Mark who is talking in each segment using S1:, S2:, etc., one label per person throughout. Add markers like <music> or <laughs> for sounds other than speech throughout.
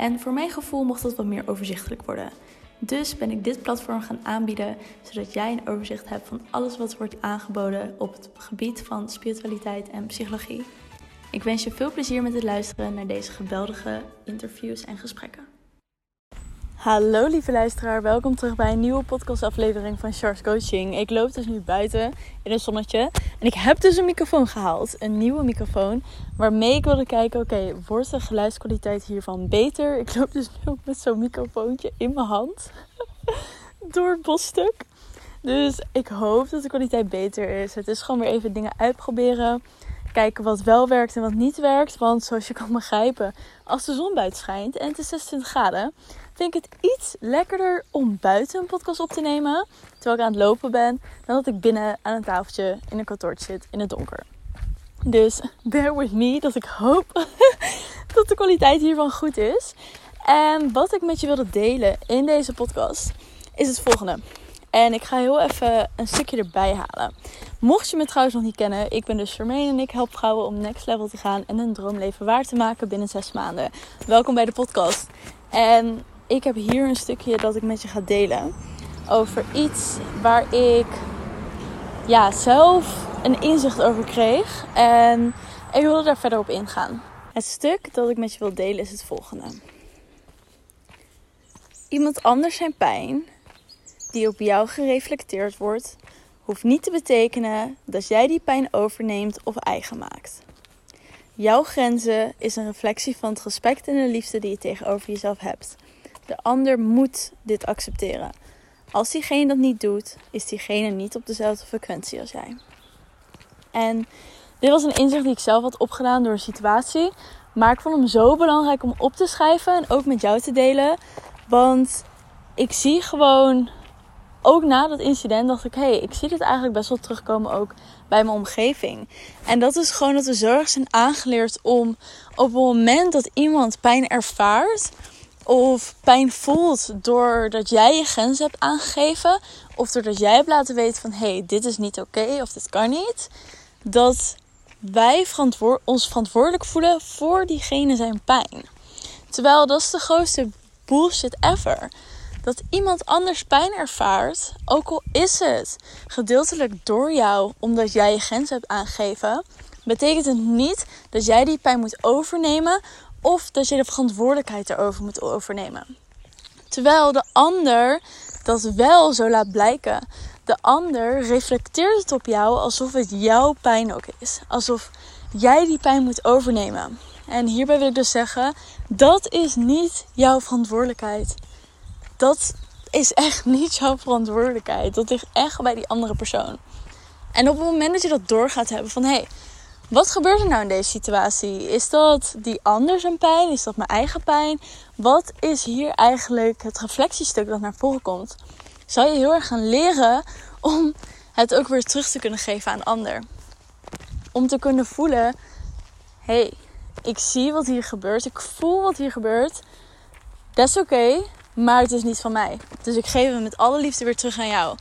S1: En voor mijn gevoel mocht dat wat meer overzichtelijk worden. Dus ben ik dit platform gaan aanbieden, zodat jij een overzicht hebt van alles wat wordt aangeboden op het gebied van spiritualiteit en psychologie. Ik wens je veel plezier met het luisteren naar deze geweldige interviews en gesprekken. Hallo lieve luisteraar, welkom terug bij een nieuwe podcastaflevering van Charles Coaching. Ik loop dus nu buiten in een zonnetje en ik heb dus een microfoon gehaald, een nieuwe microfoon, waarmee ik wilde kijken, oké, wordt de geluidskwaliteit hiervan beter? Ik loop dus nu ook met zo'n microfoontje in mijn hand <laughs> door het bosstuk. Dus ik hoop dat de kwaliteit beter is. Het is gewoon weer even dingen uitproberen. Kijken wat wel werkt en wat niet werkt. Want zoals je kan begrijpen, als de zon buiten schijnt en het is 26 graden, vind ik het iets lekkerder om buiten een podcast op te nemen. Terwijl ik aan het lopen ben. Dan dat ik binnen aan een tafeltje in een kantoortje zit in het donker. Dus bear with me dat ik hoop <laughs> dat de kwaliteit hiervan goed is. En wat ik met je wilde delen in deze podcast is het volgende. En ik ga heel even een stukje erbij halen. Mocht je me trouwens nog niet kennen, ik ben dus Charmaine en ik help vrouwen om next level te gaan en hun droomleven waar te maken binnen zes maanden. Welkom bij de podcast. En ik heb hier een stukje dat ik met je ga delen over iets waar ik ja, zelf een inzicht over kreeg. En ik wilde daar verder op ingaan. Het stuk dat ik met je wil delen is het volgende. Iemand anders zijn pijn, die op jou gereflecteerd wordt, hoeft niet te betekenen dat jij die pijn overneemt of eigen maakt. Jouw grenzen is een reflectie van het respect en de liefde die je tegenover jezelf hebt. De ander moet dit accepteren. Als diegene dat niet doet, is diegene niet op dezelfde frequentie als jij. En dit was een inzicht die ik zelf had opgedaan door een situatie. Maar ik vond hem zo belangrijk om op te schrijven en ook met jou te delen. Want ik zie gewoon, ook na dat incident, dacht ik: hé, hey, ik zie dit eigenlijk best wel terugkomen ook bij mijn omgeving. En dat is gewoon dat we zorg zijn aangeleerd om op het moment dat iemand pijn ervaart of pijn voelt doordat jij je grens hebt aangegeven. Of doordat jij hebt laten weten van hé, hey, dit is niet oké of dit kan niet. Dat wij ons verantwoordelijk voelen voor diegene zijn pijn. Terwijl dat is de grootste bullshit ever. Dat iemand anders pijn ervaart, ook al is het gedeeltelijk door jou omdat jij je grens hebt aangegeven, betekent het niet dat jij die pijn moet overnemen of dat je de verantwoordelijkheid erover moet overnemen. Terwijl de ander dat wel zo laat blijken. De ander reflecteert het op jou alsof het jouw pijn ook is. Alsof jij die pijn moet overnemen. En hierbij wil ik dus zeggen: dat is niet jouw verantwoordelijkheid. Dat is echt niet jouw verantwoordelijkheid. Dat ligt echt bij die andere persoon. En op het moment dat je dat door gaat hebben van hé, hey, wat gebeurt er nou in deze situatie? Is dat die ander zijn pijn? Is dat mijn eigen pijn? Wat is hier eigenlijk het reflectiestuk dat naar voren komt? Zou je heel erg gaan leren om het ook weer terug te kunnen geven aan ander. Om te kunnen voelen: hé, hey, ik zie wat hier gebeurt, ik voel wat hier gebeurt. Dat is oké, maar het is niet van mij. Dus ik geef hem met alle liefde weer terug aan jou.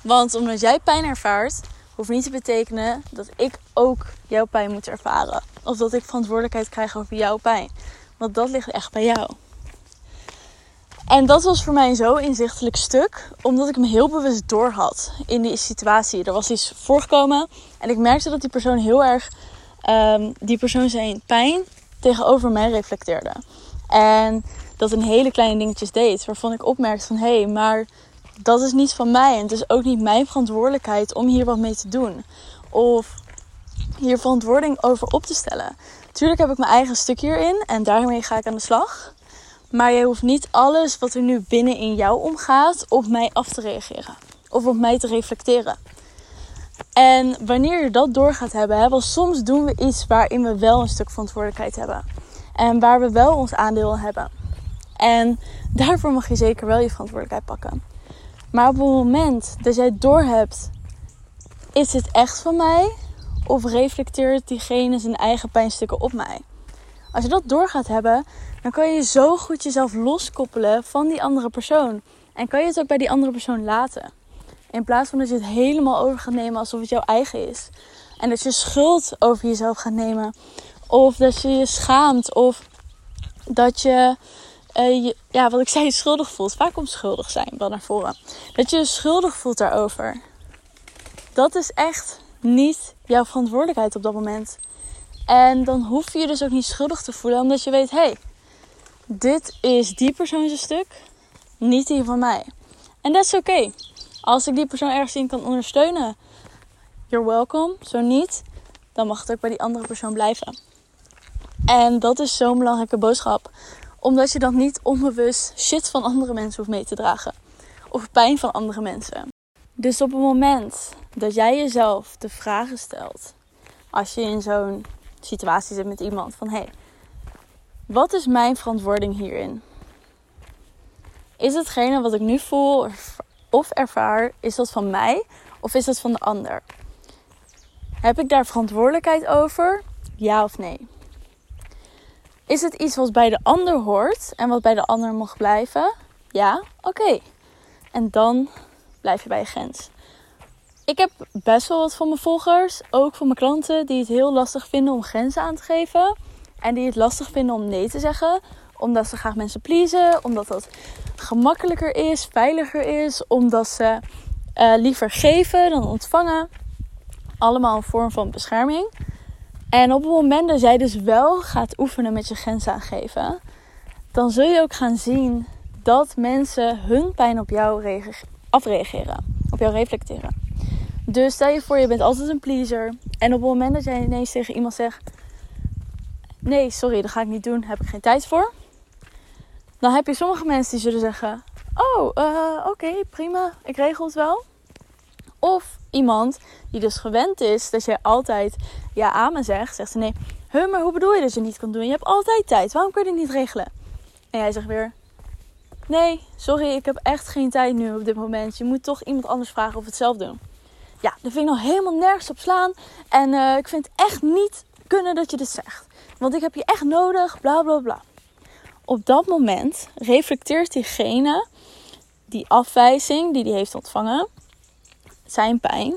S1: Want omdat jij pijn ervaart, hoeft niet te betekenen dat ik ook jouw pijn moet ervaren. Of dat ik verantwoordelijkheid krijg over jouw pijn. Want dat ligt echt bij jou. En dat was voor mij zo inzichtelijk stuk, omdat ik me heel bewust door had in die situatie. Er was iets voorgekomen en ik merkte dat die persoon heel erg, um, die persoon zijn pijn tegenover mij reflecteerde. En dat een hele kleine dingetjes deed, waarvan ik opmerkte van hé, hey, maar dat is niet van mij en het is ook niet mijn verantwoordelijkheid om hier wat mee te doen. Of hier verantwoording over op te stellen. Tuurlijk heb ik mijn eigen stuk hierin en daarmee ga ik aan de slag. Maar je hoeft niet alles wat er nu binnen in jou omgaat op mij af te reageren. Of op mij te reflecteren. En wanneer je dat door gaat hebben, hè, want soms doen we iets waarin we wel een stuk verantwoordelijkheid hebben. En waar we wel ons aandeel hebben. En daarvoor mag je zeker wel je verantwoordelijkheid pakken. Maar op het moment dat jij doorhebt, is dit echt van mij? Of reflecteert diegene zijn eigen pijnstukken op mij? Als je dat door gaat hebben, dan kan je zo goed jezelf loskoppelen van die andere persoon. En kan je het ook bij die andere persoon laten. In plaats van dat je het helemaal over gaat nemen alsof het jouw eigen is. En dat je schuld over jezelf gaat nemen. Of dat je je schaamt. Of dat je, je ja, wat ik zei, schuldig voelt. Vaak komt schuldig zijn wel naar voren. Dat je je schuldig voelt daarover. Dat is echt niet jouw verantwoordelijkheid op dat moment. En dan hoef je je dus ook niet schuldig te voelen, omdat je weet: hé, hey, dit is die persoon zijn stuk, niet die van mij. En dat is oké. Als ik die persoon ergens in kan ondersteunen, you're welcome. Zo niet, dan mag het ook bij die andere persoon blijven. En dat is zo'n belangrijke boodschap. Omdat je dan niet onbewust shit van andere mensen hoeft mee te dragen. Of pijn van andere mensen. Dus op het moment dat jij jezelf de vragen stelt. Als je in zo'n situatie zit met iemand. Van hé, hey, wat is mijn verantwoording hierin? Is hetgene wat ik nu voel of ervaar, is dat van mij of is dat van de ander? Heb ik daar verantwoordelijkheid over? Ja of nee? Is het iets wat bij de ander hoort en wat bij de ander mag blijven? Ja, oké. En dan blijf je bij je grens. Ik heb best wel wat van mijn volgers, ook van mijn klanten, die het heel lastig vinden om grenzen aan te geven. En die het lastig vinden om nee te zeggen, omdat ze graag mensen pleasen, omdat dat gemakkelijker is, veiliger is, omdat ze uh, liever geven dan ontvangen. Allemaal een vorm van bescherming. En op het moment dat jij dus wel gaat oefenen met je grenzen aangeven, dan zul je ook gaan zien dat mensen hun pijn op jou afreageren, op jou reflecteren. Dus stel je voor, je bent altijd een pleaser. En op het moment dat jij ineens tegen iemand zegt: Nee, sorry, dat ga ik niet doen, heb ik geen tijd voor. Dan heb je sommige mensen die zullen zeggen: Oh, uh, oké, prima, ik regel het wel. Of iemand die dus gewend is dat je altijd ja aan me zegt, zegt ze nee. Huh, maar hoe bedoel je dat je niet kan doen? Je hebt altijd tijd. Waarom kun je het niet regelen? En jij zegt weer: Nee, sorry, ik heb echt geen tijd nu op dit moment. Je moet toch iemand anders vragen of het zelf doen. Ja, daar vind ik nog helemaal nergens op slaan. En uh, ik vind het echt niet kunnen dat je dit zegt. Want ik heb je echt nodig, bla bla bla. Op dat moment reflecteert diegene die afwijzing die hij heeft ontvangen, zijn pijn,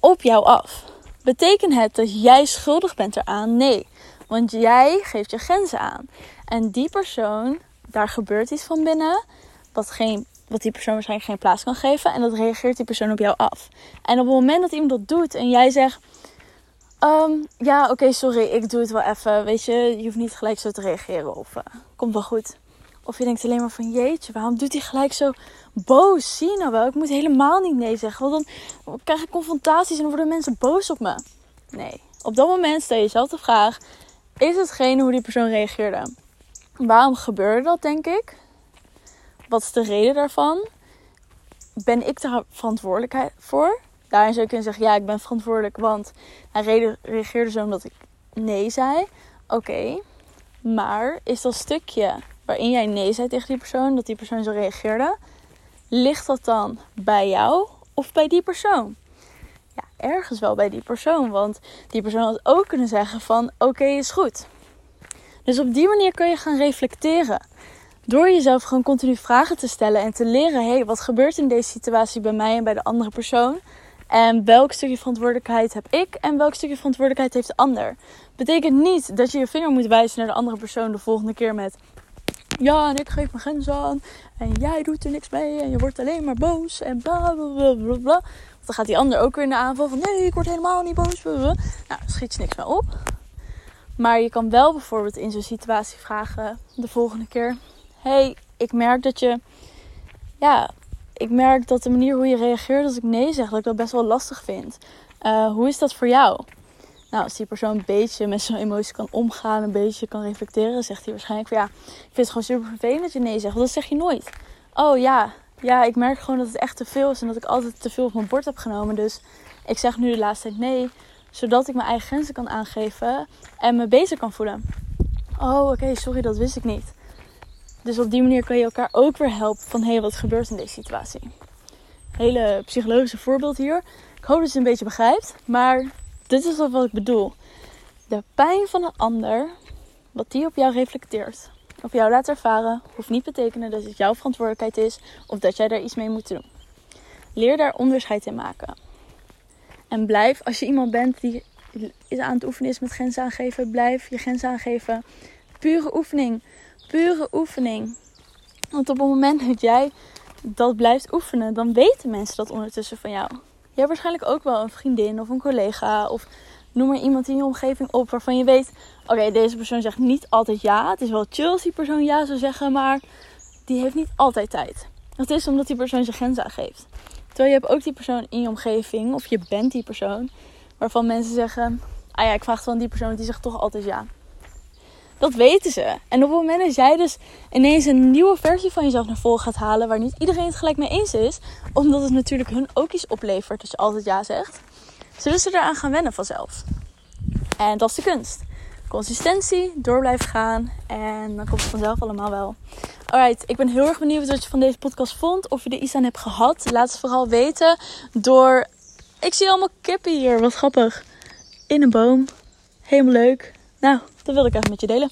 S1: op jou af. Betekent het dat jij schuldig bent eraan? Nee, want jij geeft je grenzen aan. En die persoon, daar gebeurt iets van binnen, wat geen wat die persoon waarschijnlijk geen plaats kan geven. En dat reageert die persoon op jou af. En op het moment dat iemand dat doet en jij zegt: um, Ja, oké, sorry, ik doe het wel even. Weet je, je hoeft niet gelijk zo te reageren. Of uh, komt wel goed. Of je denkt alleen maar van jeetje, waarom doet hij gelijk zo boos? Zie je nou wel, ik moet helemaal niet nee zeggen. Want dan krijg ik confrontaties en worden mensen boos op me. Nee, op dat moment stel je jezelf de vraag: is hetgene hoe die persoon reageerde? Waarom gebeurde dat, denk ik? Wat is de reden daarvan? Ben ik daar verantwoordelijk voor? Daarin zou je kunnen zeggen, ja, ik ben verantwoordelijk, want hij reageerde zo omdat ik nee zei. Oké, maar is dat stukje waarin jij nee zei tegen die persoon, dat die persoon zo reageerde, ligt dat dan bij jou of bij die persoon? Ja, ergens wel bij die persoon, want die persoon had ook kunnen zeggen van, oké, is goed. Dus op die manier kun je gaan reflecteren. Door jezelf gewoon continu vragen te stellen en te leren: hé, hey, wat gebeurt in deze situatie bij mij en bij de andere persoon? En welk stukje verantwoordelijkheid heb ik en welk stukje verantwoordelijkheid heeft de ander? Betekent niet dat je je vinger moet wijzen naar de andere persoon de volgende keer met: ja, en ik geef mijn grens aan en jij doet er niks mee en je wordt alleen maar boos en bla bla bla bla. bla. Want dan gaat die ander ook weer in de aanval van: nee, ik word helemaal niet boos. Nou, schiet je niks meer op. Maar je kan wel bijvoorbeeld in zo'n situatie vragen de volgende keer: hey, ik merk dat je, ja, ik merk dat de manier hoe je reageert als ik nee zeg, dat ik dat best wel lastig vind. Uh, hoe is dat voor jou? Nou, als die persoon een beetje met zo'n emotie kan omgaan, een beetje kan reflecteren, zegt hij waarschijnlijk van ja, ik vind het gewoon super vervelend dat je nee zegt. Want dat zeg je nooit. Oh ja, ja, ik merk gewoon dat het echt te veel is en dat ik altijd te veel op mijn bord heb genomen. Dus ik zeg nu de laatste tijd nee, zodat ik mijn eigen grenzen kan aangeven en me beter kan voelen. Oh, oké, sorry, dat wist ik niet. Dus op die manier kan je elkaar ook weer helpen van hé, hey, wat gebeurt in deze situatie. Hele psychologische voorbeeld hier. Ik hoop dat je het een beetje begrijpt, maar dit is wat ik bedoel. De pijn van een ander, wat die op jou reflecteert, op jou laat ervaren, hoeft niet betekenen dat het jouw verantwoordelijkheid is of dat jij daar iets mee moet doen. Leer daar onderscheid in maken. En blijf, als je iemand bent die is aan het oefenen is met grenzen aangeven, blijf je grenzen aangeven. Pure oefening. Pure oefening. Want op het moment dat jij dat blijft oefenen, dan weten mensen dat ondertussen van jou. Hebt waarschijnlijk ook wel een vriendin of een collega of noem maar iemand in je omgeving op waarvan je weet: oké, deze persoon zegt niet altijd ja. Het is wel chill als die persoon ja zou zeggen, maar die heeft niet altijd tijd. Dat is omdat die persoon zijn grenzen aangeeft. Terwijl je hebt ook die persoon in je omgeving, of je bent die persoon, waarvan mensen zeggen: ah ja, ik vraag het van die persoon, die zegt toch altijd ja. Dat weten ze. En op het moment dat jij dus ineens een nieuwe versie van jezelf naar voren gaat halen, waar niet iedereen het gelijk mee eens is, omdat het natuurlijk hun ook iets oplevert als je altijd ja zegt, zullen ze eraan gaan wennen vanzelf. En dat is de kunst. Consistentie, door blijven gaan en dan komt het vanzelf allemaal wel. Alright, ik ben heel erg benieuwd wat je van deze podcast vond. Of je er iets aan hebt gehad. Laat het vooral weten door... Ik zie allemaal kippen hier, wat grappig. In een boom. Helemaal leuk. Nou, dat wilde ik even met je delen.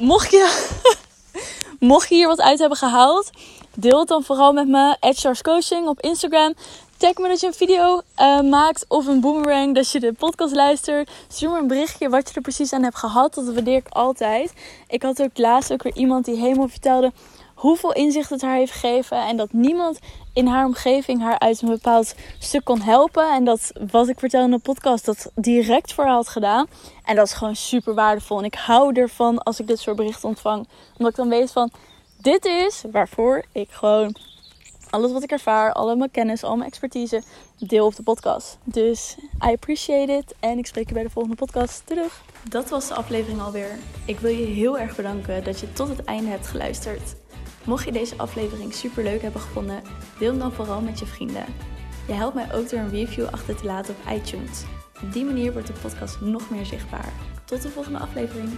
S1: Mocht je, <laughs> mocht je hier wat uit hebben gehaald, deel het dan vooral met me. At Coaching op Instagram. Tag me dat je een video uh, maakt of een boomerang dat je de podcast luistert. Stuur me een berichtje wat je er precies aan hebt gehad. Dat waardeer ik altijd. Ik had ook laatst ook weer iemand die helemaal vertelde hoeveel inzicht het haar heeft gegeven. En dat niemand in haar omgeving haar uit een bepaald stuk kon helpen. En dat wat ik vertel in de podcast dat direct voor haar had gedaan. En dat is gewoon super waardevol. En ik hou ervan als ik dit soort berichten ontvang. Omdat ik dan weet van dit is waarvoor ik gewoon alles wat ik ervaar, alle mijn kennis, al mijn expertise deel op de podcast. Dus I appreciate it en ik spreek je bij de volgende podcast terug. Dat was de aflevering alweer. Ik wil je heel erg bedanken dat je tot het einde hebt geluisterd. Mocht je deze aflevering super leuk hebben gevonden, deel hem dan vooral met je vrienden. Je helpt mij ook door een review achter te laten op iTunes. Op die manier wordt de podcast nog meer zichtbaar. Tot de volgende aflevering.